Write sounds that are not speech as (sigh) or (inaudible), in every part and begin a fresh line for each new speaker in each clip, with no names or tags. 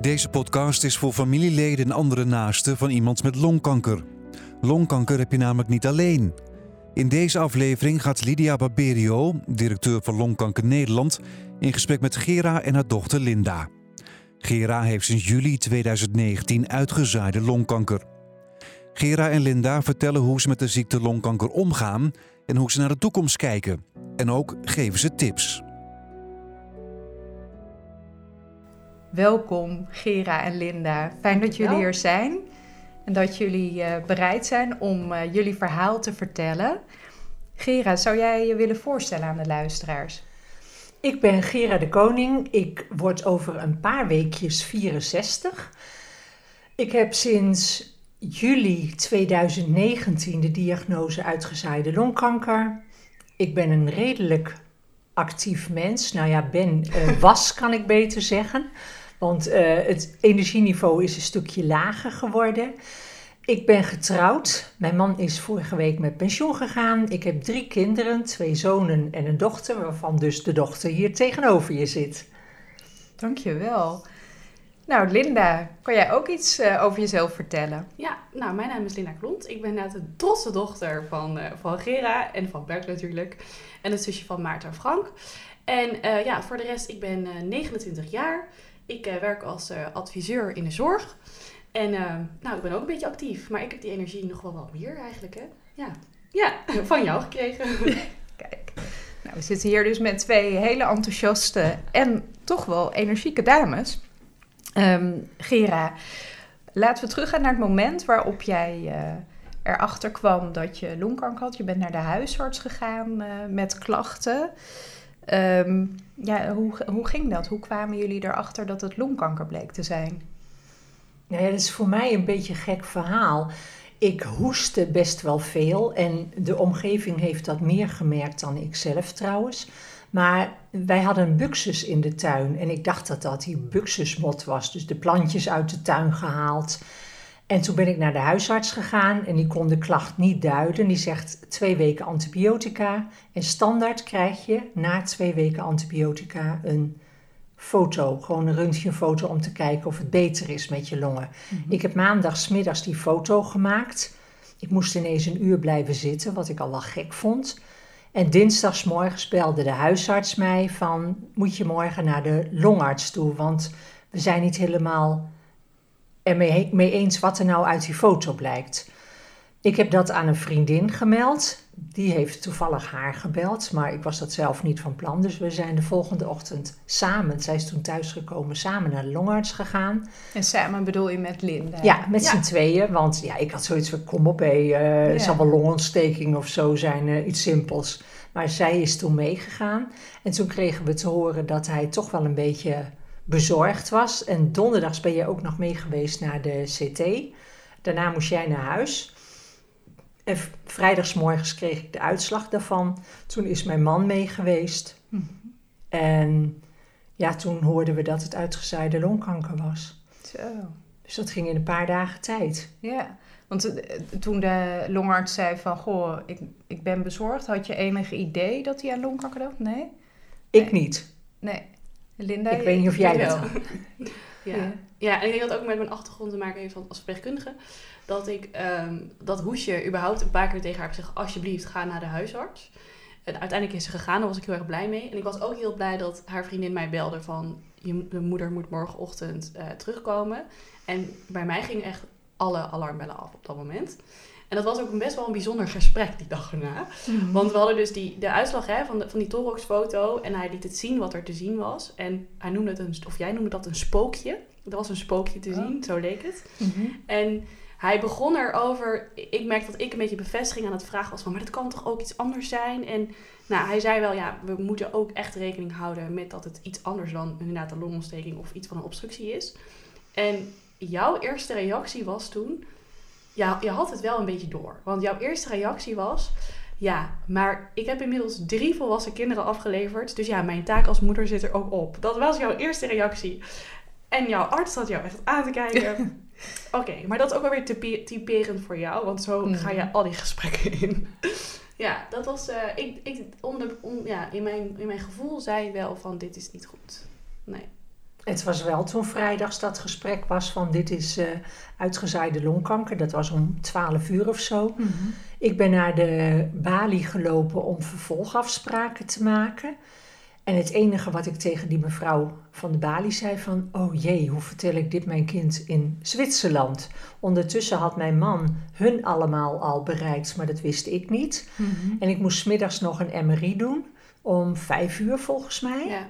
Deze podcast is voor familieleden en andere naasten van iemand met longkanker. Longkanker heb je namelijk niet alleen. In deze aflevering gaat Lydia Barberio, directeur van Longkanker Nederland, in gesprek met Gera en haar dochter Linda. Gera heeft sinds juli 2019 uitgezaaide longkanker. Gera en Linda vertellen hoe ze met de ziekte longkanker omgaan en hoe ze naar de toekomst kijken. En ook geven ze tips.
Welkom Gera en Linda. Fijn dat jullie hier zijn en dat jullie uh, bereid zijn om uh, jullie verhaal te vertellen. Gera, zou jij je willen voorstellen aan de luisteraars?
Ik ben Gera de Koning. Ik word over een paar weekjes 64. Ik heb sinds juli 2019 de diagnose uitgezaaide longkanker. Ik ben een redelijk actief mens. Nou ja, ben, uh, (laughs) was kan ik beter zeggen. Want uh, het energieniveau is een stukje lager geworden. Ik ben getrouwd. Mijn man is vorige week met pensioen gegaan. Ik heb drie kinderen, twee zonen en een dochter, waarvan dus de dochter hier tegenover je zit.
Dankjewel. Nou, Linda, kan jij ook iets uh, over jezelf vertellen?
Ja, nou, mijn naam is Linda Klont. Ik ben net de trotse dochter van, uh, van Gera en van Bert natuurlijk. En het zusje van Maarten en Frank. En uh, ja, voor de rest, ik ben 29 jaar. Ik werk als adviseur in de zorg. En nou, ik ben ook een beetje actief. Maar ik heb die energie nog wel wat meer eigenlijk, hè? Ja, ja van jou gekregen. (laughs)
Kijk. Nou, we zitten hier dus met twee hele enthousiaste en toch wel energieke dames. Um, Gera, laten we teruggaan naar het moment waarop jij erachter kwam dat je longkanker had. Je bent naar de huisarts gegaan met klachten. Um, ja, hoe, hoe ging dat? Hoe kwamen jullie erachter dat het longkanker bleek te zijn?
Nou ja, dat is voor mij een beetje een gek verhaal. Ik hoestte best wel veel en de omgeving heeft dat meer gemerkt dan ik zelf trouwens. Maar wij hadden een buxus in de tuin en ik dacht dat dat die buxusmot was. Dus de plantjes uit de tuin gehaald. En toen ben ik naar de huisarts gegaan en die kon de klacht niet duiden. Die zegt twee weken antibiotica. En standaard krijg je na twee weken antibiotica een foto. Gewoon een röntgenfoto om te kijken of het beter is met je longen. Mm-hmm. Ik heb maandagsmiddags die foto gemaakt. Ik moest ineens een uur blijven zitten, wat ik al wel gek vond. En dinsdagsmorgens belde de huisarts mij van... moet je morgen naar de longarts toe, want we zijn niet helemaal ermee mee eens wat er nou uit die foto blijkt. Ik heb dat aan een vriendin gemeld. Die heeft toevallig haar gebeld, maar ik was dat zelf niet van plan. Dus we zijn de volgende ochtend samen, zij is toen thuisgekomen, samen naar de longarts gegaan.
En samen bedoel je met Linda?
Ja, met ja. z'n tweeën. Want ja, ik had zoiets van, kom op hé, uh, ja. het zal wel longontsteking of zo zijn, uh, iets simpels. Maar zij is toen meegegaan. En toen kregen we te horen dat hij toch wel een beetje bezorgd was. En donderdags ben je ook nog mee geweest naar de CT. Daarna moest jij naar huis. En vrijdagsmorgens kreeg ik de uitslag daarvan. Toen is mijn man mee geweest. Mm -hmm. En ja, toen hoorden we dat het uitgezaaide longkanker was.
Zo.
Dus dat ging in een paar dagen tijd.
Ja, want toen de longarts zei van, goh, ik, ik ben bezorgd. Had je enige idee dat hij aan longkanker had? Nee?
Ik nee. niet.
Nee. Linda?
Ik weet niet of jij
wel.
dat (laughs)
ja. ja. ja, en ik denk dat ook met mijn achtergrond te maken heeft als verpleegkundige. Dat ik um, dat hoesje überhaupt een paar keer tegen haar heb gezegd, alsjeblieft, ga naar de huisarts. En uiteindelijk is ze gegaan, daar was ik heel erg blij mee. En ik was ook heel blij dat haar vriendin mij belde van, je de moeder moet morgenochtend uh, terugkomen. En bij mij gingen echt alle alarmbellen af op dat moment. En dat was ook best wel een bijzonder gesprek die dag erna. Mm-hmm. Want we hadden dus die, de uitslag hè, van, de, van die Torox-foto. En hij liet het zien wat er te zien was. En hij noemde het een, of jij noemde dat een spookje. Er was een spookje te zien, oh. zo leek het. Mm-hmm. En hij begon erover. Ik merkte dat ik een beetje bevestiging aan het vragen was van, maar dat kan toch ook iets anders zijn? En nou, hij zei wel, ja, we moeten ook echt rekening houden met dat het iets anders dan inderdaad een longontsteking of iets van een obstructie is. En jouw eerste reactie was toen, ja, je had het wel een beetje door. Want jouw eerste reactie was, ja, maar ik heb inmiddels drie volwassen kinderen afgeleverd. Dus ja, mijn taak als moeder zit er ook op. Dat was jouw eerste reactie. En jouw arts zat jou echt aan te kijken. (laughs) Oké, okay, maar dat is ook wel weer typerend voor jou, want zo mm. ga je al die gesprekken in. (laughs) ja, dat was. Uh, ik, ik, ja, in, mijn, in mijn gevoel zei wel van: dit is niet goed. Nee.
Het was wel toen vrijdags dat gesprek was van dit is uh, uitgezaaide longkanker. Dat was om 12 uur of zo.
Mhm.
Ik ben naar de balie gelopen om vervolgafspraken te maken. En het enige wat ik tegen die mevrouw van de balie zei van... oh jee, hoe vertel ik dit mijn kind in Zwitserland? Ondertussen had mijn man hun allemaal al bereikt, maar dat wist ik niet.
Mhm.
En ik moest middags nog een MRI doen, om vijf uur volgens mij.
Ja.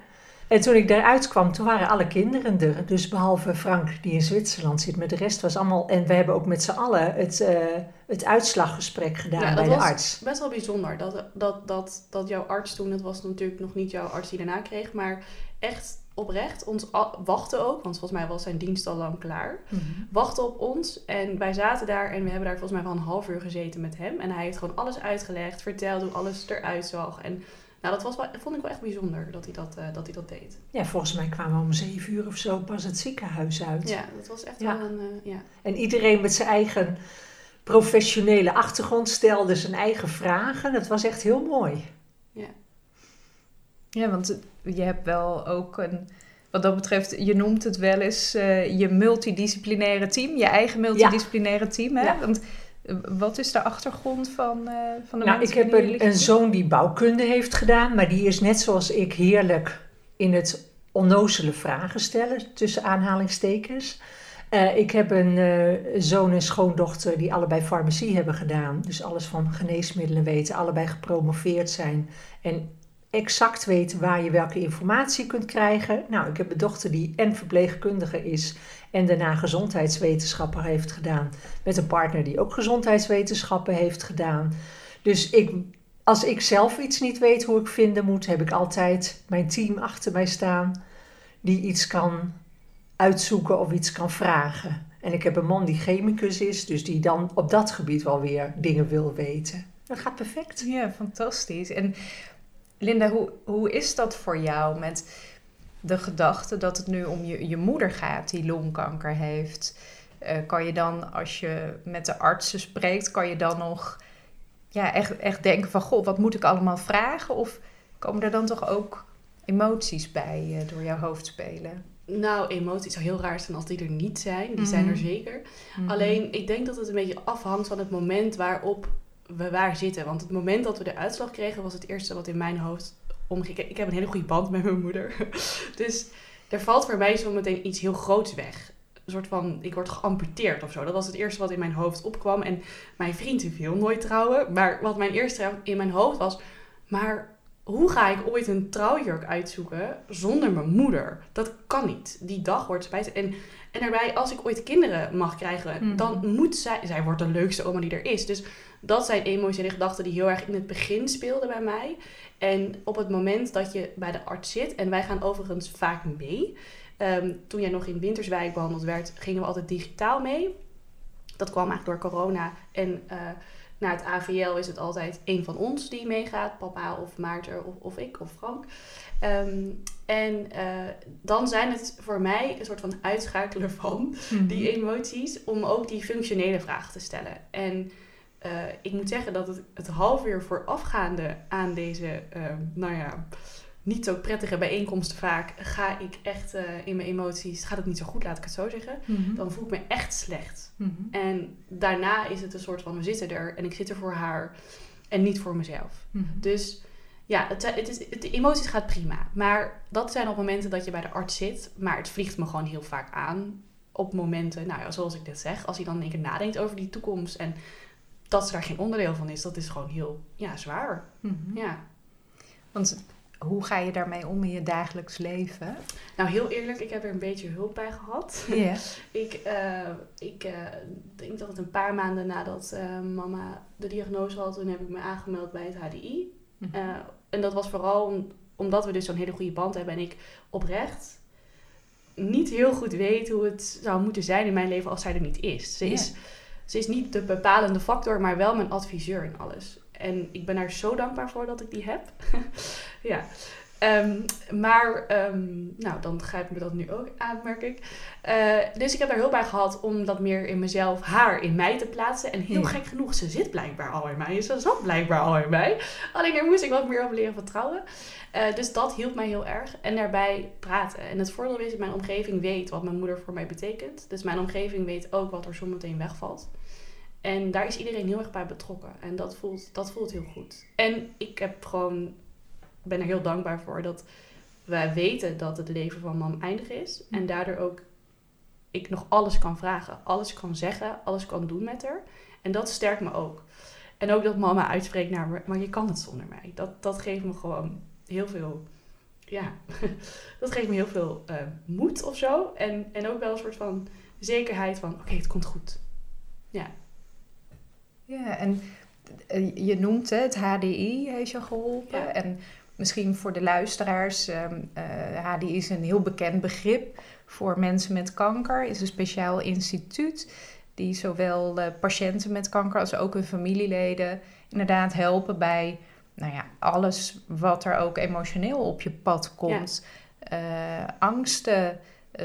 En toen ik daaruit kwam, toen waren alle kinderen er. Dus behalve Frank, die in Zwitserland zit. Maar de rest was allemaal... En we hebben ook met z'n allen het, uh, het uitslaggesprek gedaan
Ja,
bij
dat
de
was
arts.
best wel bijzonder. Dat, dat, dat, dat jouw arts toen, dat was natuurlijk nog niet jouw arts die daarna kreeg, maar echt oprecht ons wachtte ook, want volgens mij was zijn dienst al lang klaar. Wachtte op ons en wij zaten daar en we hebben daar volgens mij wel een half uur gezeten met hem. En hij heeft gewoon alles uitgelegd, verteld hoe alles eruit zag. En nou, dat was wel, vond ik wel echt bijzonder dat hij dat, eh, dat, hij dat deed.
Ja, volgens mij kwamen we om zeven uur of zo pas het ziekenhuis uit.
Ja, dat was echt
Ja.
wel een... eh, ja.
En iedereen met zijn eigen professionele achtergrond stelde zijn eigen vragen. Dat was echt heel mooi.
Ja, want je hebt wel ook een... Wat dat betreft, je noemt het wel eens eh, je multidisciplinaire team. Je eigen multidisciplinaire team, hè?
Ja.
Want wat is de achtergrond van, eh, van de
Nou, ik heb een, een zoon die bouwkunde heeft gedaan, maar die is net zoals ik heerlijk in het onnozele vragen stellen, tussen aanhalingstekens. Eh, ik heb een eh, zoon en schoondochter die allebei farmacie hebben gedaan, dus alles van geneesmiddelen weten, allebei gepromoveerd zijn en exact weten waar je welke informatie kunt krijgen. Nou, ik heb een dochter die en verpleegkundige is en daarna gezondheidswetenschapper heeft gedaan, met een partner die ook gezondheidswetenschappen heeft gedaan. Dus ik, als ik zelf iets niet weet hoe ik vinden moet, heb ik altijd mijn team achter mij staan die iets kan uitzoeken of iets kan vragen. En ik heb een man die chemicus is, dus die dan op dat gebied wel weer dingen wil weten. Dat gaat perfect.
Ja, fantastisch. En Linda, hoe, hoe is dat voor jou met de gedachte dat het nu om je, je moeder gaat die longkanker heeft? Eh, kan je dan, als je met de artsen spreekt, kan je dan nog ja, echt, echt denken van... Goh, wat moet ik allemaal vragen? Of komen er dan toch ook emoties bij eh, door jouw hoofd spelen?
Nou, emoties zou heel raar zijn als die er niet zijn. Die zijn er
Mhm.
zeker. Alleen, ik denk dat het een beetje afhangt van het moment waarop we waar zitten. Want het moment dat we de uitslag kregen, was het eerste wat in mijn hoofd omging. Ik heb een hele goede band met mijn moeder. (laughs) Dus er valt voor mij zo meteen iets heel groots weg. Een soort van, ik word geamputeerd of zo. Dat was het eerste wat in mijn hoofd opkwam. En mijn vriend wil nooit trouwen. Maar wat mijn eerste in mijn hoofd was... Maar hoe ga ik ooit een trouwjurk uitzoeken zonder mijn moeder? Dat kan niet. Die dag wordt spijt. En, en daarbij, als ik ooit kinderen mag krijgen,
Mhm.
dan moet zij... Zij wordt de leukste oma die er is. Dus dat zijn emotionele gedachten die heel erg in het begin speelden bij mij. En op het moment dat je bij de arts zit, en wij gaan overigens vaak mee. Ehm, toen jij nog in Winterswijk behandeld werd, gingen we altijd digitaal mee. Dat kwam eigenlijk door corona. En eh naar het AVL is het altijd een van ons die meegaat. Papa of Maarten of, of ik of Frank. Ehm, en eh, dan zijn het voor mij een soort van uitschakelen van die emoties om ook die functionele vragen te stellen. En eh, ik moet zeggen dat het, het half uur voorafgaande aan deze, eh, nou ja, niet zo prettige bijeenkomsten vaak, ga ik echt eh, in mijn emoties, gaat het niet zo goed, laat ik het zo zeggen.
Mhm.
Dan voel ik me echt slecht.
Mhm.
En daarna is het een soort van, we zitten er en ik zit er voor haar en niet voor mezelf.
Mhm.
Dus ja, het, het is, het, de emoties gaat prima. Maar dat zijn op momenten dat je bij de arts zit. Maar het vliegt me gewoon heel vaak aan. Op momenten, nou ja, zoals ik dit zeg. Als hij dan in één keer nadenkt over die toekomst. En dat ze daar geen onderdeel van is. Dat is gewoon heel ja, zwaar.
Mhm.
Ja.
Want hoe ga je daarmee om in je dagelijks leven?
Nou, heel eerlijk, ik heb er een beetje hulp bij gehad.
Ja. (laughs)
Ik, eh, ik eh, denk dat het een paar maanden nadat eh, mama de diagnose had, toen heb ik me aangemeld bij het HDI.
Mhm.
En dat was vooral om- omdat we dus zo'n hele goede band hebben en ik oprecht niet heel goed weet hoe het zou moeten zijn in mijn leven als zij er niet is. Ze, is, ze is niet de bepalende factor, maar wel mijn adviseur in alles. En ik ben haar zo dankbaar voor dat ik die heb. (laughs) ja. Ehm, maar, ehm, nou, dan grijpt me dat nu ook aan, merk ik. Eh, dus ik heb daar hulp bij gehad om dat meer in mezelf, haar in mij te plaatsen. En heel gek genoeg, ze zit blijkbaar al in mij. Ze zat blijkbaar al in mij. Alleen daar moest ik wat meer op leren vertrouwen. Uh, dus dat hielp mij heel erg. En daarbij praten. En het voordeel is dat mijn omgeving weet wat mijn moeder voor mij betekent. Dus mijn omgeving weet ook wat er zometeen wegvalt. En daar is iedereen heel erg bij betrokken. En dat voelt, dat voelt heel goed. En ik heb gewoon, ben er heel dankbaar voor dat wij weten dat het leven van mam eindig is. En daardoor ook ik nog alles kan vragen, alles kan zeggen, alles kan doen met haar. En dat sterkt me ook. En ook dat mama uitspreekt naar me, maar je kan het zonder mij. Dat, dat geeft me gewoon heel veel, ja, (laughs) dat geeft me heel veel uh, moed of zo. En, en ook wel een soort van zekerheid van, oké, het komt goed. Ja.
Ja, en eh, je noemt het, HDI heeft je geholpen. En misschien voor de luisteraars, um, uh, HDI is een heel bekend begrip voor mensen met kanker. is een speciaal instituut die zowel uh, patiënten met kanker als ook hun familieleden inderdaad helpen bij nou ja, alles wat er ook emotioneel op je pad komt. Ja. angsten,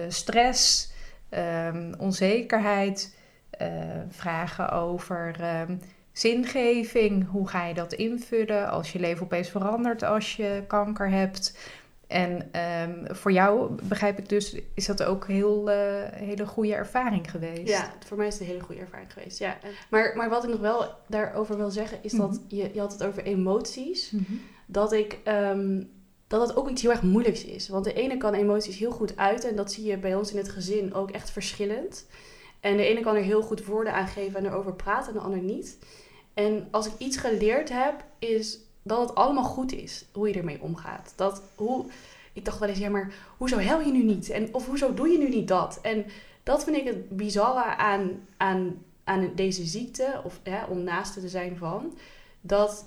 stress, um, onzekerheid. Uh, vragen over um, zingeving. Hoe ga je dat invullen als je leven opeens verandert als je kanker hebt? En um, voor jou, begrijp ik dus, is dat ook een heel, uh, hele goede ervaring geweest?
Ja, voor mij is het een hele goede ervaring geweest, ja. Maar, maar wat ik nog wel daarover wil zeggen, is dat mhm. je, je had het over emoties. Mm -hmm. Dat ik... Um, dat het ook iets heel erg moeilijks is. Want de ene kan emoties heel goed uiten. En dat zie je bij ons in het gezin ook echt verschillend. En de ene kan er heel goed woorden aan geven en erover praten en de ander niet. En als ik iets geleerd heb, is dat het allemaal goed is hoe je ermee omgaat. Dat hoe, ik dacht wel eens, ja, maar hoezo hel je nu niet? En, of hoezo doe je nu niet dat? En dat vind ik het bizarre aan, aan, aan deze ziekte, of ja, om naast te zijn van, dat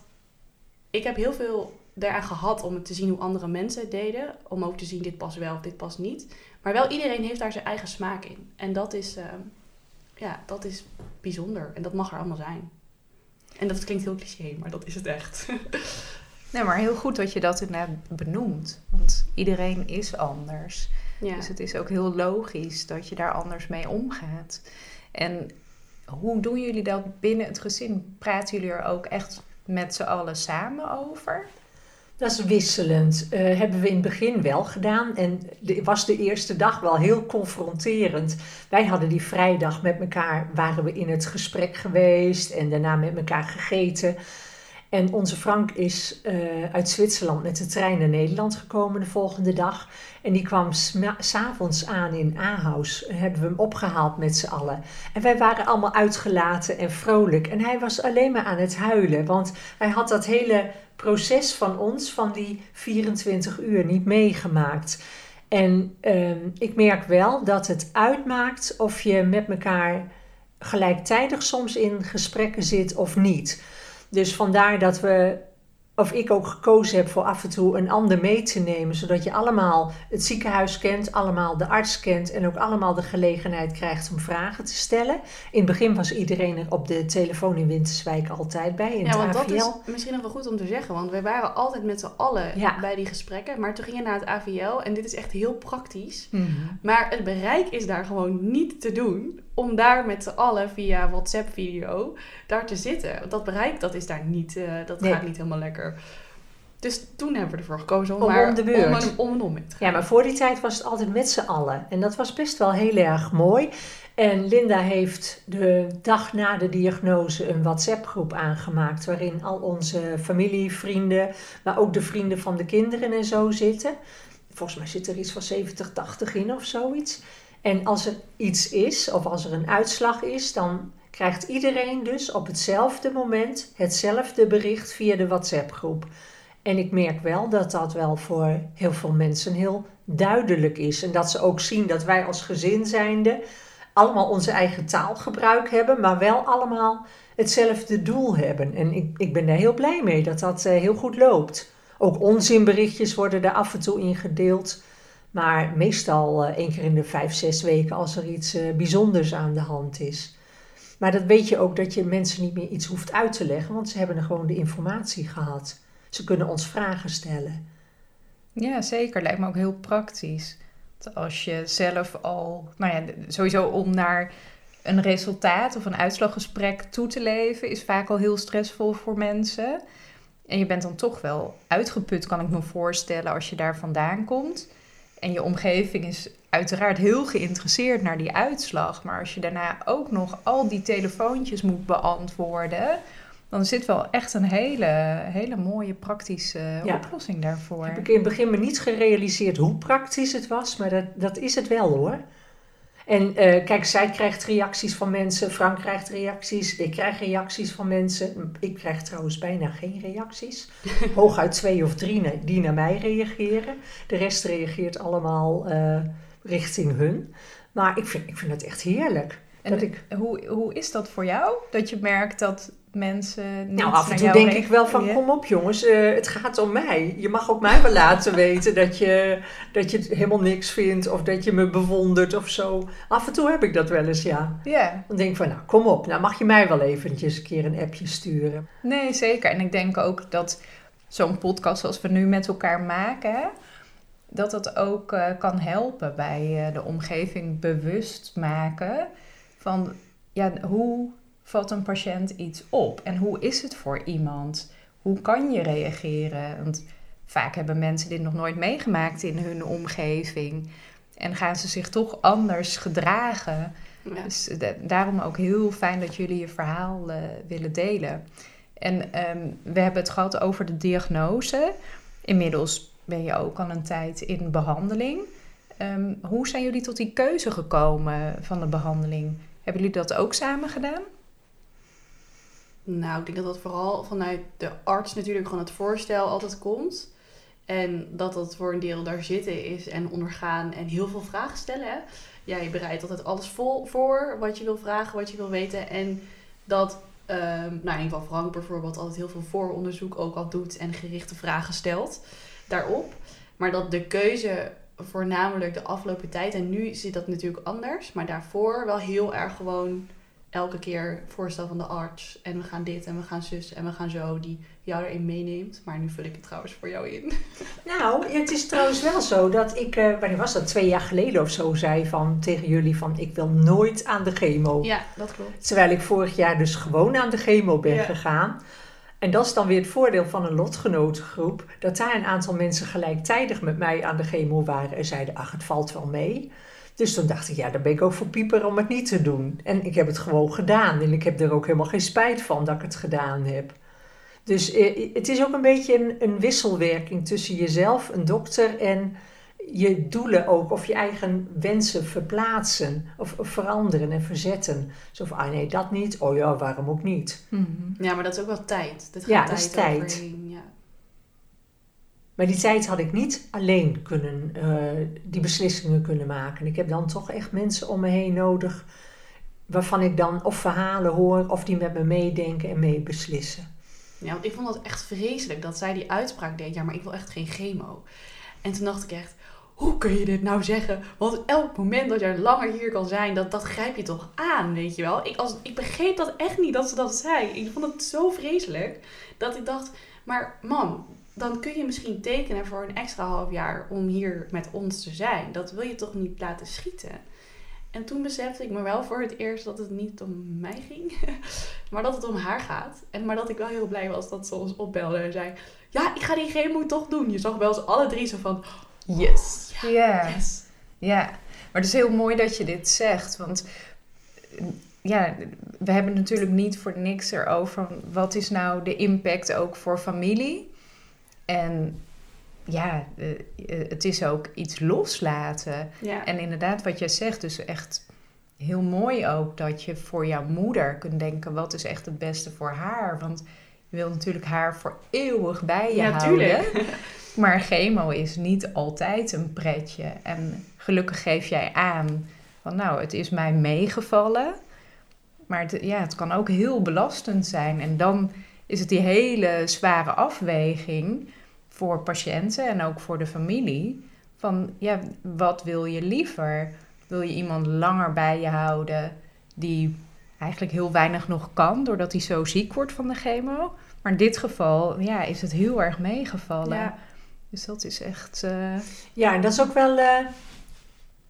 ik heb heel veel daaraan gehad om te zien hoe andere mensen het deden. Om ook te zien, dit past wel of dit past niet. Maar wel iedereen heeft daar zijn eigen smaak in. En dat is, uh, ja, dat is bijzonder. En dat mag er allemaal zijn. En dat klinkt heel cliché, maar dat is het echt. (laughs)
nee, maar heel goed dat je dat inderdaad benoemt. Want iedereen is anders. Ja. Dus het is ook heel logisch dat je daar anders mee omgaat. En hoe doen jullie dat binnen het gezin? Praten jullie er ook echt met z'n allen samen over?
Dat is wisselend. Uh, hebben we in het begin wel gedaan. En was de eerste dag wel heel confronterend. Wij hadden die vrijdag met elkaar, waren we in het gesprek geweest en daarna met elkaar gegeten. En onze Frank is uh, uit Zwitserland met de trein naar Nederland gekomen de volgende dag. En die kwam s'avonds aan in Ahaus. Hebben we hem opgehaald met z'n allen. En wij waren allemaal uitgelaten en vrolijk. En hij was alleen maar aan het huilen. Want hij had dat hele proces van ons, van die 24 uur, niet meegemaakt. En uh, ik merk wel dat het uitmaakt of je met elkaar gelijktijdig soms in gesprekken zit of niet. Dus vandaar dat we of ik ook gekozen heb voor af en toe een ander mee te nemen, zodat je allemaal het ziekenhuis kent, allemaal de arts kent en ook allemaal de gelegenheid krijgt om vragen te stellen. In het begin was iedereen er op de telefoon in Winterswijk altijd bij. In
ja, want dat is misschien nog wel goed om te zeggen, want wij waren altijd met z'n allen bij die gesprekken, maar toen gingen we naar het AVL en dit is echt heel praktisch. Mhm. Maar het bereik is daar gewoon niet te doen om daar met z'n allen via WhatsApp-video daar te zitten. Dat bereik, dat is daar niet, uh, dat gaat niet helemaal lekker. Dus toen hebben we ervoor gekozen om, om maar om, de beurt. om, om en om te
gaan. Ja, maar voor die tijd was het altijd met z'n allen. En dat was best wel heel erg mooi. En Linda heeft de dag na de diagnose een WhatsApp-groep aangemaakt... waarin al onze familie, vrienden, maar ook de vrienden van de kinderen en zo zitten. Volgens mij zit er iets van 70, 80 in of zoiets. En als er iets is, of als er een uitslag is, dan krijgt iedereen dus op hetzelfde moment hetzelfde bericht via de WhatsApp-groep. En ik merk wel dat dat wel voor heel veel mensen heel duidelijk is. En dat ze ook zien dat wij als gezin zijnde allemaal onze eigen taalgebruik hebben, maar wel allemaal hetzelfde doel hebben. En ik, ik ben daar heel blij mee dat dat uh, heel goed loopt. Ook onzinberichtjes worden er af en toe in gedeeld. Maar meestal uh, één keer in de vijf, zes weken als er iets uh, bijzonders aan de hand is. Maar dat weet je ook dat je mensen niet meer iets hoeft uit te leggen, want ze hebben er gewoon de informatie gehad. Ze kunnen ons vragen stellen.
Ja, zeker. Lijkt me ook heel praktisch. Als je zelf al, nou ja, sowieso om naar een resultaat of een uitslaggesprek toe te leven, is vaak al heel stressvol voor mensen. En je bent dan toch wel uitgeput, kan ik me voorstellen, als je daar vandaan komt. En je omgeving is uiteraard heel geïnteresseerd naar die uitslag. Maar als je daarna ook nog al die telefoontjes moet beantwoorden, dan zit wel echt een hele, hele mooie praktische oplossing daarvoor.
Heb ik in het begin me niet gerealiseerd hoe praktisch het was, maar dat, dat is het wel hoor. En uh, kijk, zij krijgt reacties van mensen, Frank krijgt reacties, ik krijg reacties van mensen. Ik krijg trouwens bijna geen reacties. (laughs) Hooguit twee of drie die naar mij reageren. De rest reageert allemaal uh, richting hun. Maar ik vind, ik vind het echt heerlijk.
En dat ik... hoe, hoe is dat voor jou? Dat je merkt dat mensen niet
Nou, af en toe denk ik wel van, kom op jongens, uh, het gaat om mij. Je mag ook mij wel laten weten dat je, dat je het helemaal niks vindt of dat je me bewondert of zo. Af en toe heb ik dat wel eens, ja.
Ja.
Dan denk ik van, nou, kom op, nou mag je mij wel eventjes een keer een appje sturen.
Nee, zeker. En ik denk ook dat zo'n podcast zoals we nu met elkaar maken, dat dat ook uh, kan helpen bij uh, de omgeving bewust maken van, ja, hoe valt een patiënt iets op? En hoe is het voor iemand? Hoe kan je reageren? Want vaak hebben mensen dit nog nooit meegemaakt in hun omgeving. En gaan ze zich toch anders gedragen. Dus daarom ook heel fijn dat jullie je verhaal uh, willen delen. En um, we hebben het gehad over de diagnose. Inmiddels ben je ook al een tijd in behandeling. Um, hoe zijn jullie tot die keuze gekomen van de behandeling? Hebben jullie dat ook samen gedaan?
Nou, ik denk dat dat vooral vanuit de arts natuurlijk gewoon het voorstel altijd komt. En dat dat voor een deel daar zitten is en ondergaan en heel veel vragen stellen. Ja, je bereidt altijd alles vol voor wat je wil vragen, wat je wil weten. En dat, um, nou in ieder geval Frank bijvoorbeeld altijd heel veel vooronderzoek ook al doet en gerichte vragen stelt daarop. Maar dat de keuze voornamelijk de afgelopen tijd, en nu zit dat natuurlijk anders, maar daarvoor wel heel erg gewoon elke keer voorstel van de arts. En we gaan dit en we gaan zus en we gaan zo. Die jou erin meeneemt. Maar nu vul ik het trouwens voor jou in. (laughs)
Nou, het is trouwens wel zo dat ik, uh, wanneer was dat, twee jaar geleden of zo, zei van, tegen jullie van ik wil nooit aan de chemo.
Ja, dat klopt.
Terwijl ik vorig jaar dus gewoon aan de chemo ben gegaan. En dat is dan weer het voordeel van een lotgenotengroep. Dat daar een aantal mensen gelijktijdig met mij aan de chemo waren en zeiden, ach het valt wel mee. Dus toen dacht ik, ja, dan ben ik ook voor pieper om het niet te doen. En ik heb het gewoon gedaan. En ik heb er ook helemaal geen spijt van dat ik het gedaan heb. Dus eh, het is ook een beetje een, een wisselwerking tussen jezelf, een dokter en je doelen ook. Of je eigen wensen verplaatsen of, veranderen en verzetten. Zo van, ah nee, dat niet. Oh ja, waarom ook niet?
Mm -hmm. Ja, maar dat is ook wel tijd. Dat gaat
ja,
tijd
dat is tijd.
Overheen, ja.
Maar die tijd had ik niet alleen kunnen, uh, die beslissingen kunnen maken. Ik heb dan toch echt mensen om me heen nodig, waarvan ik dan of verhalen hoor of die met me meedenken en mee beslissen.
Ja, want ik vond dat echt vreselijk dat zij die uitspraak deed, ja, maar ik wil echt geen chemo. En toen dacht ik echt, hoe kun je dit nou zeggen? Want elk moment dat jij langer hier kan zijn, dat, dat grijp je toch aan, weet je wel? Ik, als, ik begreep dat echt niet dat ze dat zei. Ik vond het zo vreselijk dat ik dacht, maar mam, dan kun je misschien tekenen voor een extra half jaar om hier met ons te zijn. Dat wil je toch niet laten schieten? En toen besefte ik me wel voor het eerst dat het niet om mij ging, (laughs) maar dat het om haar gaat. En maar dat ik wel heel blij was dat ze ons opbelde en zei: Ja, ik ga die chemo toch doen. Je zag wel eens alle drie zo van: Yes.
Ja. Yes. ja. Maar het is heel mooi dat je dit zegt, want ja, we hebben natuurlijk niet voor niks erover. Wat is nou de impact ook voor familie? En ja, uh, het is ook iets loslaten.
Ja.
En inderdaad, wat jij zegt, dus echt heel mooi ook dat je voor jouw moeder kunt denken: wat is echt het beste voor haar? Want je wil natuurlijk haar voor eeuwig bij je
ja,
houden. (laughs) Maar chemo is niet altijd een pretje. En gelukkig geef jij aan van nou, het is mij meegevallen. Maar het, ja, het kan ook heel belastend zijn. En dan is het die hele zware afweging voor patiënten en ook voor de familie. Van ja, wat wil je liever? Wil je iemand langer bij je houden die eigenlijk heel weinig nog kan doordat hij zo ziek wordt van de chemo? Maar in dit geval ja, is het heel erg meegevallen.
Ja.
Dus dat is echt. Uh...
Ja, en dat is ook wel. Uh,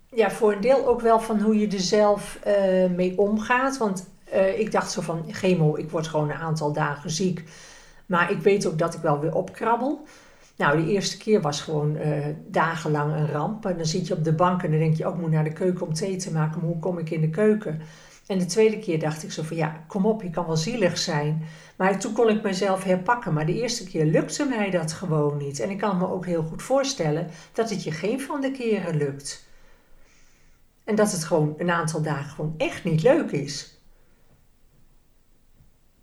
ja, voor een deel ook wel van hoe je er zelf uh, mee omgaat. Want ik dacht zo van chemo, ik word gewoon een aantal dagen ziek. Maar ik weet ook dat ik wel weer opkrabbel. Nou, de eerste keer was gewoon dagenlang een ramp. En dan zit je op de bank en dan denk je, ook oh, moet naar de keuken om thee te maken. Hoe kom ik in de keuken? En de tweede keer dacht ik zo van, ja, kom op, je kan wel zielig zijn. Maar toen kon ik mezelf herpakken. Maar de eerste keer lukte mij dat gewoon niet. En ik kan me ook heel goed voorstellen dat het je geen van de keren lukt. En dat het gewoon een aantal dagen gewoon echt niet leuk is.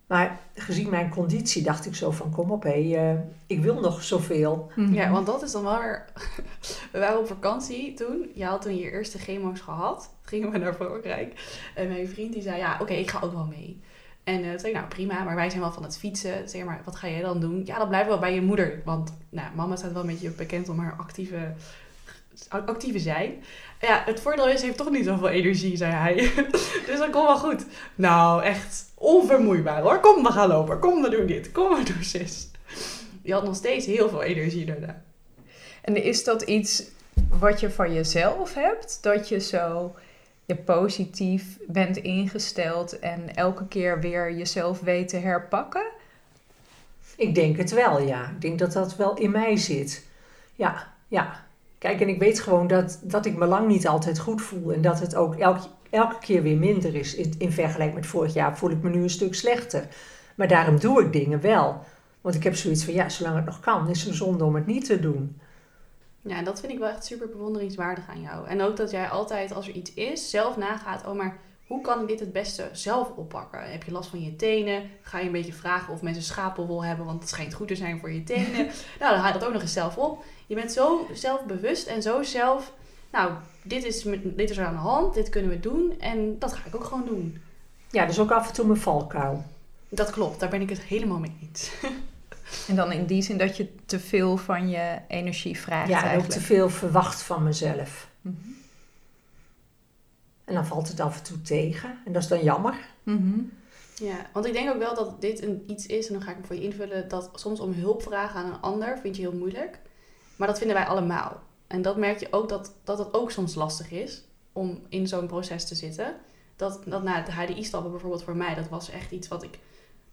Maar gezien mijn conditie dacht ik zo van kom op hé, uh, ik wil nog zoveel.
Mhm. Ja, want dat is dan wel weer... (laughs) We waren op vakantie toen. Je had toen je eerste chemo's gehad. Gingen we naar Frankrijk. En mijn vriend die zei ja, oké, ik ga ook wel mee. En uh, toen zei ik, nou prima, maar wij zijn wel van het fietsen. Zeg maar, wat ga jij dan doen? Ja, dan blijven we wel bij je moeder. Want nou, mama staat wel een beetje bekend om haar actieve, actieve zijn. Ja, het voordeel is, ze heeft toch niet zoveel energie, zei hij. (laughs) dus dat komt wel goed. Nou, echt onvermoeibaar hoor. Kom, we gaan lopen. Kom, we doen dit. Kom, we doen zus. Je had nog steeds heel veel energie daarna.
En is dat iets wat je van jezelf hebt? Dat je zo je positief bent ingesteld en elke keer weer jezelf weet te herpakken?
Ik denk het wel, ja. Ik denk dat dat wel in mij zit. Ja, ja. Kijk, en ik weet gewoon dat, dat ik me lang niet altijd goed voel. En dat het ook elke, elke keer weer minder is. In, in vergelijking met vorig jaar voel ik me nu een stuk slechter. Maar daarom doe ik dingen wel. Want ik heb zoiets van, ja, zolang het nog kan, is het zonde om het niet te doen.
Ja, dat vind ik wel echt super bewonderingswaardig aan jou. En ook dat jij altijd, als er iets is, zelf nagaat, oh maar hoe kan ik dit het beste zelf oppakken? Heb je last van je tenen? Ga je een beetje vragen of mensen schapenwol hebben, want het schijnt goed te zijn voor je tenen. (laughs) nou, dan haal je dat ook nog eens zelf op. Je bent zo zelfbewust en zo zelf, nou, dit is, dit is er aan de hand, dit kunnen we doen en dat ga ik ook gewoon doen.
Ja, dus ook af en toe mijn valkuil.
Dat klopt, daar ben ik het helemaal mee eens. (laughs)
En dan in die zin dat je te veel van je energie vraagt.
Ja, en ook te veel verwacht van mezelf. Mhm. En dan valt het af en toe tegen. En dat is dan jammer.
Mhm. Ja, want ik denk ook wel dat dit een, iets is, en dan ga ik hem voor je invullen, dat soms om hulp vragen aan een ander vind je heel moeilijk. Maar dat vinden wij allemaal. En dat merk je ook dat, dat het ook soms lastig is om in zo'n proces te zitten. Dat, dat na het HDI-stappen bijvoorbeeld voor mij, dat was echt iets wat ik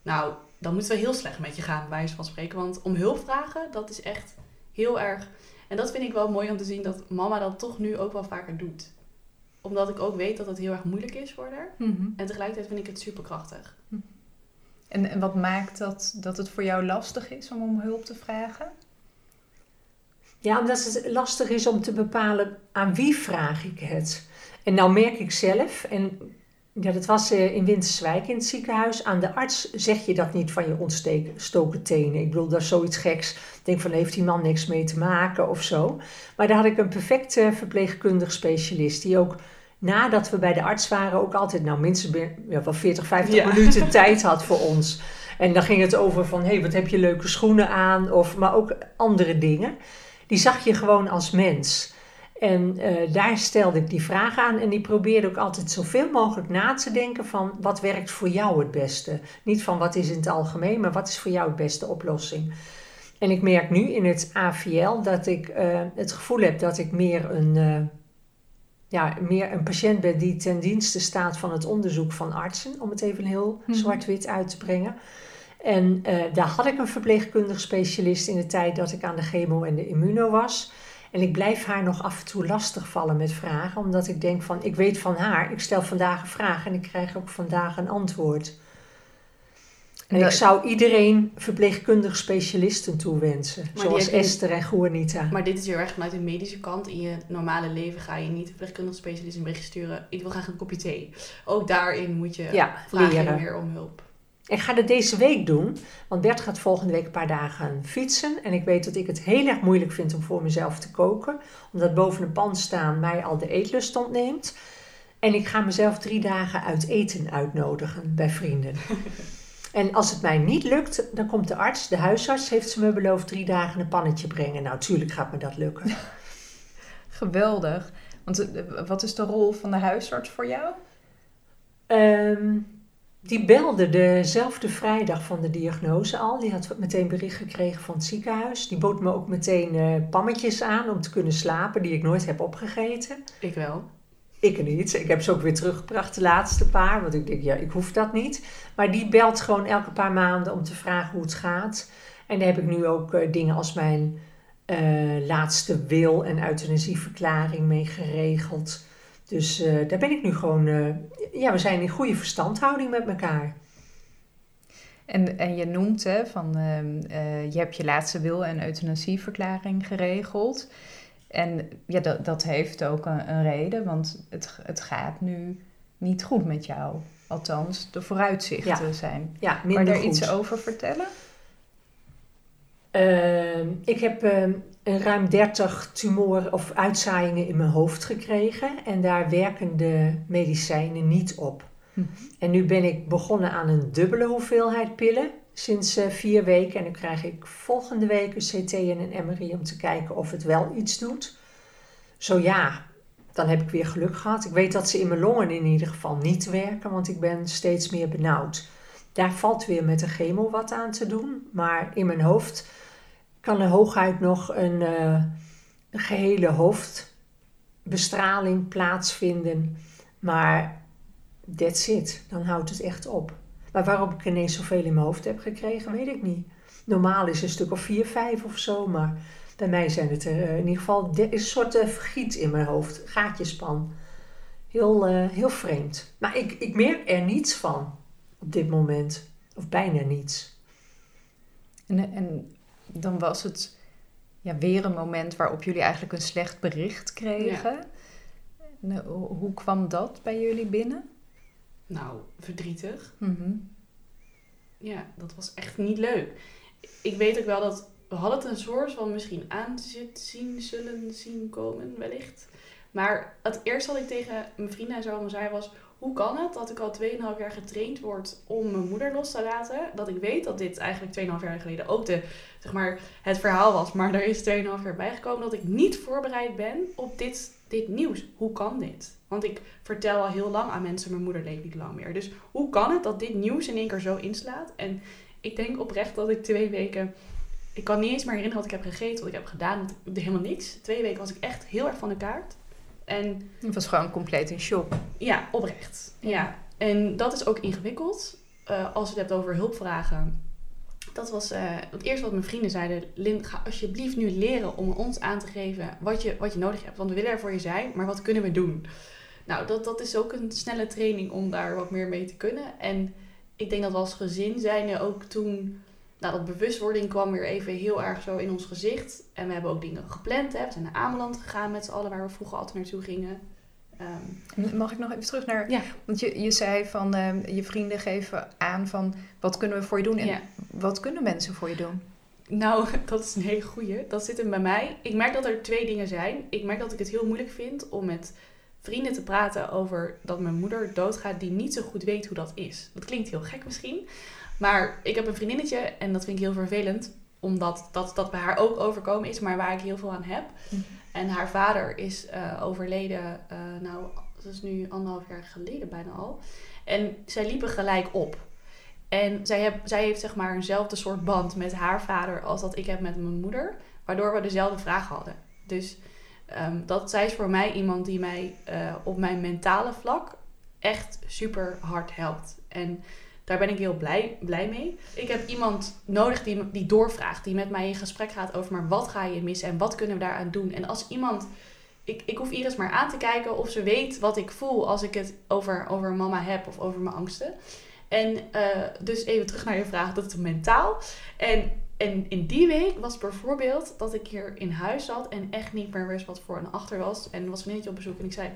nou, dan moet het wel heel slecht met je gaan, bij wijze van spreken. Want om hulp vragen, dat is echt heel erg. En dat vind ik wel mooi om te zien dat mama dat toch nu ook wel vaker doet. Omdat ik ook weet dat het heel erg moeilijk is voor haar. Mhm. En tegelijkertijd vind ik het superkrachtig.
Mhm. En, en wat maakt dat, dat het voor jou lastig is om om hulp te vragen?
Ja, omdat het lastig is om te bepalen aan wie vraag ik het. En nou merk ik zelf, en ja, dat was eh, in Winterswijk in het ziekenhuis. Aan de arts zeg je dat niet van je ontstoken tenen. Ik bedoel, dat is zoiets geks. Ik denk van, heeft die man niks mee te maken of zo. Maar daar had ik een perfecte verpleegkundig specialist. Die ook nadat we bij de arts waren ook altijd, nou minstens ja, wel 40, 50 minuten (laughs) tijd had voor ons. En dan ging het over van, hé, hey, wat heb je leuke schoenen aan? Of, maar ook andere dingen. Die zag je gewoon als mens. En uh, daar stelde ik die vraag aan en die probeerde ook altijd zoveel mogelijk na te denken van wat werkt voor jou het beste. Niet van wat is in het algemeen, maar wat is voor jou de beste oplossing. En ik merk nu in het AVL dat ik uh, het gevoel heb dat ik meer een, uh, ja, meer een patiënt ben die ten dienste staat van het onderzoek van artsen, om het even heel mhm. zwart-wit uit te brengen. En daar had ik een verpleegkundig specialist in de tijd dat ik aan de chemo en de immuno was. En ik blijf haar nog af en toe lastig vallen met vragen, omdat ik denk van, ik weet van haar, ik stel vandaag een vraag en ik krijg ook vandaag een antwoord. En ik zou iedereen verpleegkundig specialisten toewensen, zoals Esther en Juanita.
Maar dit is heel erg vanuit de medische kant. In je normale leven ga je niet verpleegkundig specialist een bericht sturen. Ik wil graag een kopje thee. Ook daarin moet je ja, vragen meer om hulp.
Ik ga dat deze week doen, want Bert gaat volgende week een paar dagen fietsen. En ik weet dat ik het heel erg moeilijk vind om voor mezelf te koken, omdat boven een pan staan mij al de eetlust ontneemt. En ik ga mezelf drie dagen uit eten uitnodigen bij vrienden. (laughs) En als het mij niet lukt, dan komt de arts, de huisarts, heeft ze me beloofd drie dagen een pannetje brengen. Nou, tuurlijk gaat me dat lukken. (laughs)
Geweldig. Want eh, wat is de rol van de huisarts voor jou?
Um, Die belde dezelfde vrijdag van de diagnose al. Die had meteen bericht gekregen van het ziekenhuis. Die bood me ook meteen uh, pammetjes aan om te kunnen slapen, die ik nooit heb opgegeten.
Ik wel.
Ik niet. Ik heb ze ook weer teruggebracht, de laatste paar. Want ik denk, ja, ik hoef dat niet. Maar die belt gewoon elke paar maanden om te vragen hoe het gaat. En daar heb ik nu ook uh, dingen als mijn uh, laatste wil en euthanasieverklaring mee geregeld. Dus uh, daar ben ik nu gewoon, ja, we zijn in goede verstandhouding met elkaar.
En, en je noemt hè, van, ehm, je hebt je laatste wil en euthanasieverklaring geregeld. En ja, dat, dat heeft ook een, een, reden, want het, het gaat nu niet goed met jou. Althans, de vooruitzichten zijn. Ja, minder Kan je daar iets over vertellen?
Uh, ik heb uh, een ruim 30 tumoren of uitzaaiingen in mijn hoofd gekregen. En daar werken de medicijnen niet op. Mhm. En nu ben ik begonnen aan een dubbele hoeveelheid pillen sinds uh, vier weken. En dan krijg ik volgende week een CT en een MRI om te kijken of het wel iets doet. Zo ja, dan heb ik weer geluk gehad. Ik weet dat ze in mijn longen in ieder geval niet werken, want ik ben steeds meer benauwd. Daar valt weer met de chemo wat aan te doen. Maar in mijn hoofd kan er hooguit nog een, uh, een gehele hoofdbestraling plaadsvinden. Maar that's it. Dan houdt het echt op. Maar waarom ik ineens zoveel in mijn hoofd heb gekregen, weet ik niet. Normaal is een stuk of vier, vijf of zo, maar bij mij zijn het er eh, in ieder geval is een soort uh, vergiet in mijn hoofd, gaatjespan. Heel, heel vreemd. Maar ik, ik merk er niets van op dit moment, of bijna niets.
En, en dan was het ja, weer een moment waarop jullie eigenlijk een slecht bericht kregen. Nou, hoe kwam dat bij jullie binnen?
Nou, verdrietig. Mm Ja, dat was echt niet leuk. Ik weet ook wel dat we hadden het een soort van misschien aan zien, zullen zien komen, wellicht. Maar het eerste wat ik tegen mijn vrienden en zo allemaal zei was... Hoe kan het dat ik al 2,5 jaar getraind word om mijn moeder los te laten? Dat ik weet dat dit eigenlijk 2,5 jaar geleden ook de, zeg maar, het verhaal was. Maar er is 2,5 jaar bijgekomen dat ik niet voorbereid ben op dit, dit nieuws. Hoe kan dit? Want ik vertel al heel lang aan mensen, mijn moeder leeft niet lang meer. Dus hoe kan het dat dit nieuws in één keer zo inslaat? En ik denk oprecht dat ik twee weken... Ik kan niet eens meer herinneren wat ik heb gegeten, wat ik heb gedaan. Helemaal niks. Twee weken was ik echt heel erg van de kaart. En,
het was gewoon compleet in shock.
Ja, oprecht. Ja. En dat is ook ingewikkeld. Uh, als je het hebt over hulpvragen. Dat was uh, het eerste wat mijn vrienden zeiden. Lin, ga alsjeblieft nu leren om ons aan te geven wat je, wat je nodig hebt. Want we willen er voor je zijn, maar wat kunnen we doen? Nou, dat, dat is ook een snelle training om daar wat meer mee te kunnen. En ik denk dat we als gezin zijn ook toen nou, dat bewustwording kwam weer even heel erg zo in ons gezicht. En we hebben ook dingen gepland. Hè. We zijn naar Ameland gegaan met z'n allen, waar we vroeger altijd naartoe gingen.
Um, Mag ik nog even terug naar... Ja. Want je, je zei van, uh, je vrienden geven aan van... wat kunnen we voor je doen? En ja. wat kunnen mensen voor je doen?
Nou, (laughs) dat is een hele goeie. Dat zit hem bij mij. Ik merk dat er twee dingen zijn. Ik merk dat ik het heel moeilijk vind om met vrienden te praten over dat mijn moeder doodgaat... die niet zo goed weet hoe dat is. Dat klinkt heel gek misschien. Maar ik heb een vriendinnetje en dat vind ik heel vervelend. Omdat dat, dat bij haar ook overkomen is, maar waar ik heel veel aan heb. Mhm. En haar vader is uh, overleden, uh, nou, dat is nu anderhalf jaar geleden bijna al. En zij liepen gelijk op. En zij, heb, zij heeft zeg maar eenzelfde soort band met haar vader als dat ik heb met mijn moeder. Waardoor we dezelfde vraag hadden. Dus um, dat, zij is voor mij iemand die mij uh, op mijn mentale vlak echt super hard helpt. En daar ben ik heel blij, blij mee. Ik heb iemand nodig die, die doorvraagt, die met mij in gesprek gaat over maar wat ga je missen en wat kunnen we daaraan doen. En als iemand, ik, ik hoef Iris maar aan te kijken of ze weet wat ik voel als ik het over, over mama heb of over mijn angsten. En uh, dus even terug naar je vraag, dat is mentaal. En, en in die week was bijvoorbeeld dat ik hier in huis zat en echt niet meer wist wat voor en achter was. En was een op bezoek en ik zei,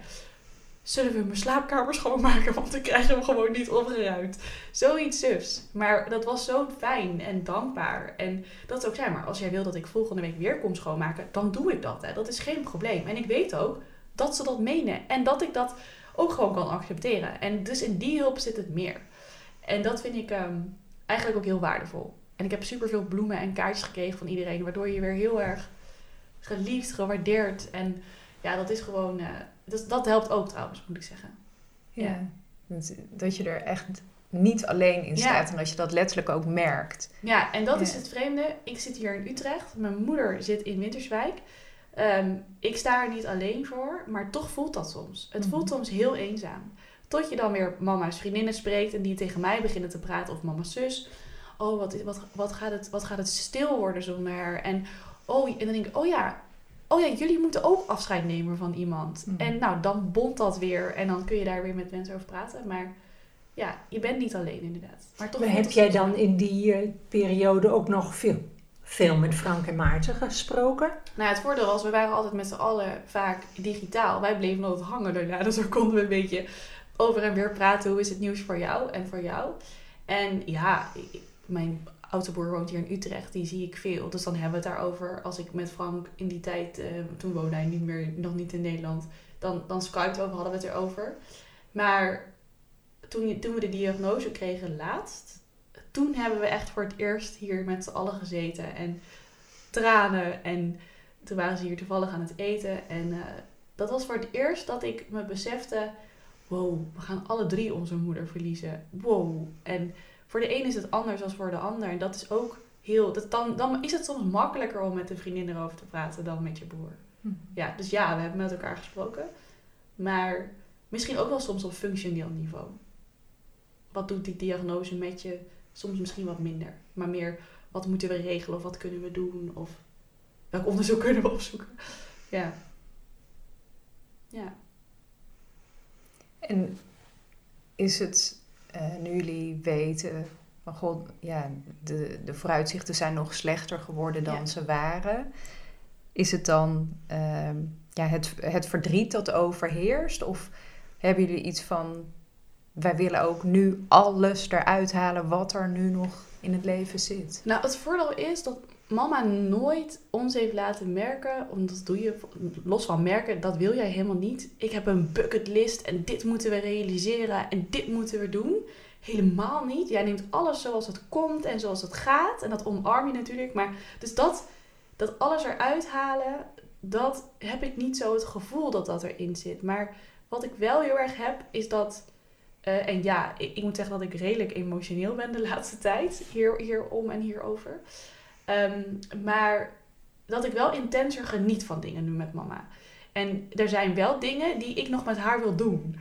zullen we mijn slaapkamer schoonmaken, want ik krijg hem gewoon niet opgeruimd. Zoiets sufs. Maar dat was zo fijn en dankbaar. En dat is ook zei, maar als jij wil dat ik volgende week weer kom schoonmaken, dan doe ik dat. Hè. Dat is geen probleem. En ik weet ook dat ze dat menen. En dat ik dat ook gewoon kan accepteren. En dus in die hulp zit het meer. En dat vind ik ehm, eigenlijk ook heel waardevol. En ik heb superveel bloemen en kaartjes gekregen van iedereen, waardoor je weer heel erg geliefd, gewaardeerd. En ja, dat is gewoon... Uh, dat, dat helpt ook trouwens, moet ik zeggen.
Ja, dat je er echt niet alleen in staat. En dat je dat letterlijk ook merkt.
Ja, en dat is het vreemde. Ik zit hier in Utrecht. Mijn moeder zit in Winterswijk. Ehm, ik sta er niet alleen voor, maar toch voelt dat soms. Het voelt mhm. soms heel eenzaam. Tot je dan weer mama's vriendinnen spreekt en die tegen mij beginnen te praten of mama's zus. Oh, wat, wat, wat, gaat het, wat gaat het stil worden zonder haar? En, oh, en dan denk ik, oh ja, oh ja, jullie moeten ook afscheid nemen van iemand. Mhm. En nou, dan bond dat weer en dan kun je daar weer met mensen over praten. Maar ja, je bent niet alleen inderdaad.
Maar, toch maar heb jij dan in die uh, periode ook nog veel, veel met Frank en Maarten gesproken?
Nou, het voordeel was, we waren altijd met z'n allen vaak digitaal. Wij bleven altijd hangen daarna, dus dan konden we een beetje over en weer praten. Hoe is het nieuws voor jou en voor jou? En ja, mijn oudste broer woont hier in Utrecht, die zie ik veel. Dus dan hebben we het daarover. Als ik met Frank in die tijd, uh, toen woonde hij niet meer, nog niet in Nederland, dan, dan Skype over, hadden we het erover. Maar toen, toen we de diagnose kregen laatst, toen hebben we echt voor het eerst hier met z'n allen gezeten. En tranen. En toen waren ze hier toevallig aan het eten. En uh, dat was voor het eerst dat ik me besefte: wow, we gaan alle drie onze moeder verliezen. Wow. En voor de een is het anders dan voor de ander. En dat is ook heel. Dat dan, dan is het soms makkelijker om met een vriendin erover te praten dan met je broer. Hm. Ja, dus ja, we hebben met elkaar gesproken. Maar misschien ook wel soms op functioneel niveau. Wat doet die diagnose met je? Soms misschien wat minder. Maar meer wat moeten we regelen of wat kunnen we doen? Of welk onderzoek (laughs) kunnen we opzoeken? Ja. Ja.
En is het uh, nu jullie weten van god, ja, de, de vooruitzichten zijn nog slechter geworden dan ze waren. Is het dan uh, ja, het, het verdriet dat overheerst? Of hebben jullie iets van, wij willen ook nu alles eruit halen wat er nu nog in het leven zit?
Nou, het voordeel is dat mama nooit ons heeft laten merken, want dat doe je los van merken, dat wil jij helemaal niet. Ik heb een bucketlist en dit moeten we realiseren en dit moeten we doen. Helemaal niet. Jij neemt alles zoals het komt en zoals het gaat. En dat omarm je natuurlijk. Maar dus dat, dat alles eruit halen, dat heb ik niet zo het gevoel dat dat erin zit. Maar wat ik wel heel erg heb, is dat. Uh, en ja, ik, ik, moet zeggen dat ik redelijk emotioneel ben de (laughs) laatste tijd hier, hierom en hierover. Um, maar dat ik wel intenser geniet van dingen nu met mama. En er zijn wel dingen die ik nog met haar wil doen.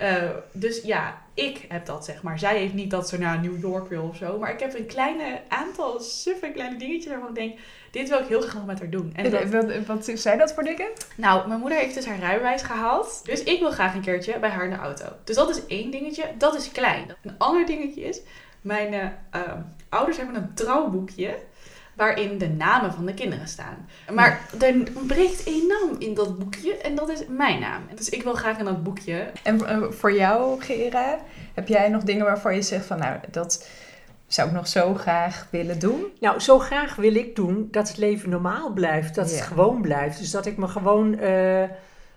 Uh, dus ja, ik heb dat zeg maar. Zij heeft niet dat ze naar New York wil of zo. Maar ik heb een kleine aantal suffe kleine dingetjes waarvan ik denk... Dit wil ik heel graag met haar doen.
En dat... wat, wat zijn dat voor dingen?
Nou, mijn moeder heeft dus haar rijbewijs gehaald. Dus ik wil graag een keertje bij haar in de auto. Dus dat is één dingetje. Dat is klein. Een ander dingetje is... Mijn uh, ouders hebben een trouwboekje waarin de namen van de kinderen staan. Maar er ontbreekt één naam in dat boekje en dat is mijn naam. Dus ik wil graag in dat boekje.
En eh, voor jou, Gera, heb jij nog dingen waarvan je zegt van nou, dat zou ik nog zo graag willen doen?
Nou, zo graag wil ik doen dat het leven normaal blijft, dat het gewoon blijft. Dus dat ik me gewoon uh,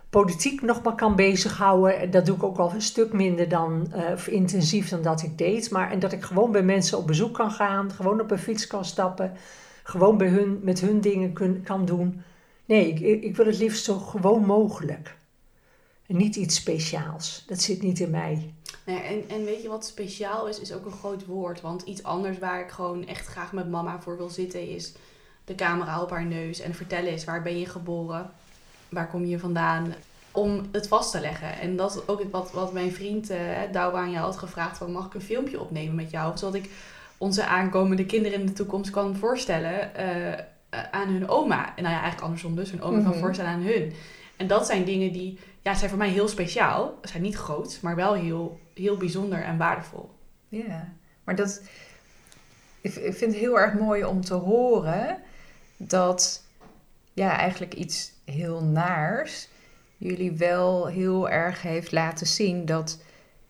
politiek nog maar kan bezighouden. Dat doe ik ook al een stuk minder dan, uh, intensief dan dat ik deed. Maar en dat ik gewoon bij mensen op bezoek kan gaan, gewoon op een fiets kan stappen gewoon bij hun, met hun dingen kan doen. Nee, ik, ik wil het liefst zo gewoon mogelijk. En niet iets speciaals. Dat zit niet in mij.
En, en weet je wat speciaal is? Is ook een groot woord. Want iets anders waar ik gewoon echt graag met mama voor wil zitten is de camera op haar neus en vertellen is waar ben je geboren? Waar kom je vandaan? Om het vast te leggen. En dat is ook wat, wat mijn vriend uh, Douwe aan jou had gevraagd: van, mag ik een filmpje opnemen met jou? Zodat ik onze aankomende kinderen in de toekomst kan voorstellen uh, aan hun oma. En nou ja, eigenlijk andersom dus, hun oma kan mhm. voorstellen aan hun. En dat zijn dingen die, ja, zijn voor mij heel speciaal. Ze zijn niet groot, maar wel heel, heel bijzonder en waardevol.
Ja, maar dat, ik, ik vind het heel erg mooi om te horen dat, ja, eigenlijk iets heel naars jullie wel heel erg heeft laten zien dat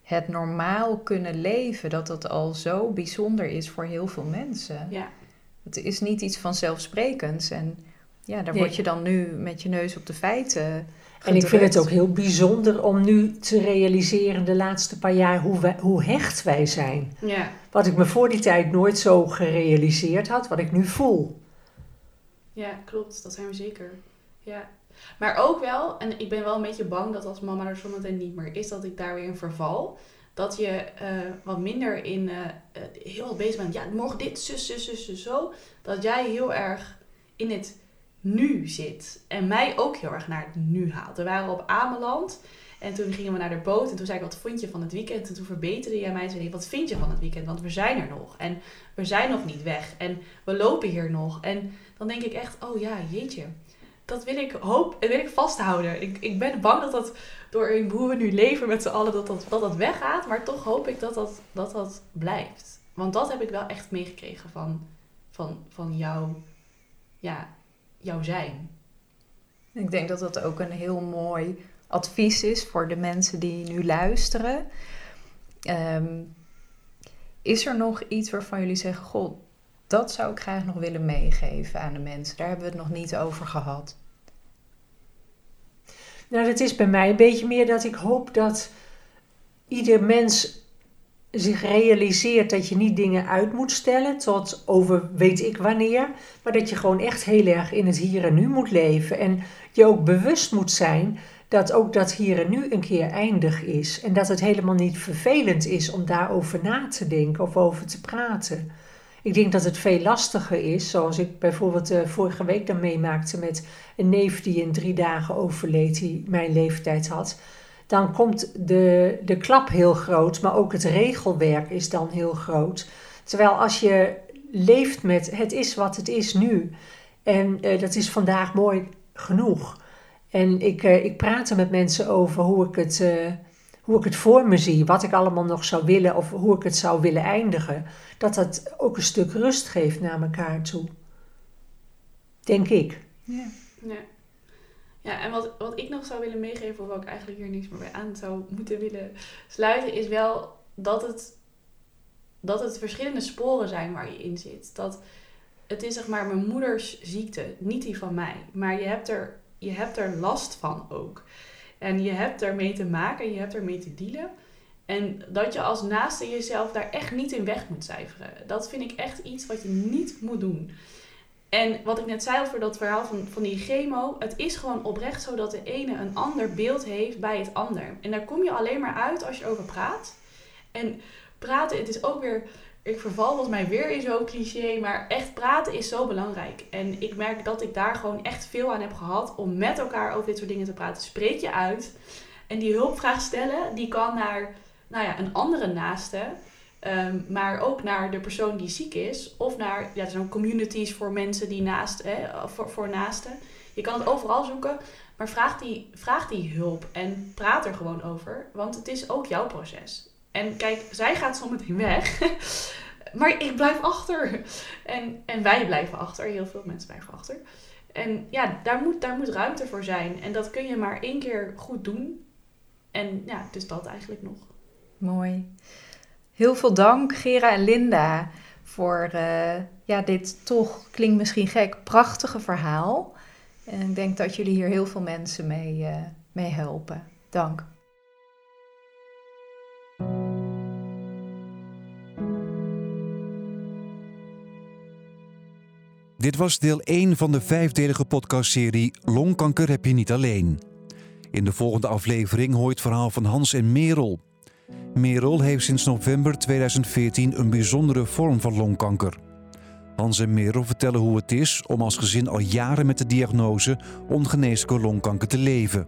het normaal kunnen leven, dat dat al zo bijzonder is voor heel veel mensen. Ja. Het is niet iets vanzelfsprekends. En ja, daar word je dan nu met je neus op de feiten.
En ik vind het ook heel bijzonder om nu te realiseren de laatste paar jaar hoe, wij, hoe hecht wij zijn. Ja. Wat ik me voor die tijd nooit zo gerealiseerd had, wat ik nu voel.
Ja, klopt. Dat zijn we zeker. Ja. Maar ook wel, en ik ben wel een beetje bang dat als mama er zometeen niet meer is, dat ik daar weer in verval. Dat je eh, wat minder in uh, heel bezig bent. Ja, morgen dit, zus, zus, zus, zus, zo. Dat jij heel erg in het nu zit. En mij ook heel erg naar het nu haalt. We waren op Ameland. En toen gingen we naar de boot. En toen zei ik, wat vond je van het weekend? En toen verbeterde jij mij. En zei, wat vind je van het weekend? Want we zijn er nog. En we zijn nog niet weg. En we lopen hier nog. En dan denk ik echt, oh ja, jeetje. Dat wil ik, hoop, wil ik vasthouden. Ik, ik ben bang dat dat door hoe we nu leven met z'n allen, dat dat, dat weggaat. Maar toch hoop ik dat dat, dat dat blijft. Want dat heb ik wel echt meegekregen van, van, van jou, ja, jouw zijn.
Ik denk dat dat ook een heel mooi advies is voor de mensen die nu luisteren. Ehm, is er nog iets waarvan jullie zeggen: God, dat zou ik graag nog willen meegeven aan de mensen? Daar hebben we het nog niet over gehad.
Nou, dat is bij mij een beetje meer dat ik hoop dat ieder mens zich realiseert dat je niet dingen uit moet stellen tot over weet ik wanneer, maar dat je gewoon echt heel erg in het hier en nu moet leven en je ook bewust moet zijn dat ook dat hier en nu een keer eindig is en dat het helemaal niet vervelend is om daarover na te denken of over te praten. Ik denk dat het veel lastiger is, zoals ik bijvoorbeeld uh, vorige week dan meemaakte met een neef die in drie dagen overleed, die mijn leeftijd had. Dan komt de, de klap heel groot, maar ook het regelwerk is dan heel groot. Terwijl als je leeft met het is wat het is nu, en uh, dat is vandaag mooi genoeg. En ik, uh, ik praat er met mensen over hoe ik, het, hoe ik het voor me zie, wat ik allemaal nog zou willen of hoe ik het zou willen eindigen. Dat dat ook een stuk rust geeft naar elkaar toe. Denk ik.
Ja. ja. Ja, en wat, wat ik nog zou willen meegeven, of wat ik eigenlijk hier niets meer bij aan zou moeten willen sluiten, is wel dat het, dat het verschillende sporen zijn waar je in zit. Dat het is zeg maar mijn moeders ziekte, niet die van mij. Maar je hebt er, je hebt er last van ook. En je hebt ermee te maken, je hebt ermee te dealen. En dat je als naaste jezelf daar echt niet in weg moet cijferen. Dat vind ik echt iets wat je niet moet doen. En wat ik net zei over dat verhaal van, van die chemo, het is gewoon oprecht zo dat de ene een ander beeld heeft bij het ander. En daar kom je alleen maar uit als je over praat. En praten, het is ook weer, ik verval volgens mij weer in zo'n cliché, maar echt praten is zo belangrijk. En ik merk dat ik daar gewoon echt veel aan heb gehad om met elkaar over dit soort dingen te praten. Spreek je uit. En die hulpvraag stellen, die kan naar nou ja, een andere naaste. Ehm, maar ook naar de persoon die ziek is. Of naar, ja, er communities voor mensen die naast, hè, voor, voor naasten. Je kan het overal zoeken. Maar vraag die, vraag die hulp en praat er gewoon over. Want het is ook jouw proces. En kijk, zij gaat zometeen weg. (laughs) maar ik blijf achter. En, en wij blijven achter. Heel veel mensen blijven achter. En ja, daar moet, daar moet ruimte voor zijn. En dat kun je maar één keer goed doen. En ja, dus dat eigenlijk nog.
Mooi. Heel veel dank, Gera en Linda, voor uh, ja, dit toch, klinkt misschien gek, prachtige verhaal. En ik denk dat jullie hier heel veel mensen mee, uh, mee helpen. Dank.
Dit was deel 1 van de vijfdelige podcastserie Longkanker heb je niet alleen. In de volgende aflevering hoor je het verhaal van Hans en Merel. Merel heeft sinds november 2014 een bijzondere vorm van longkanker. Hans en Merel vertellen hoe het is om als gezin al jaren met de diagnose ongeneeslijke longkanker te leven.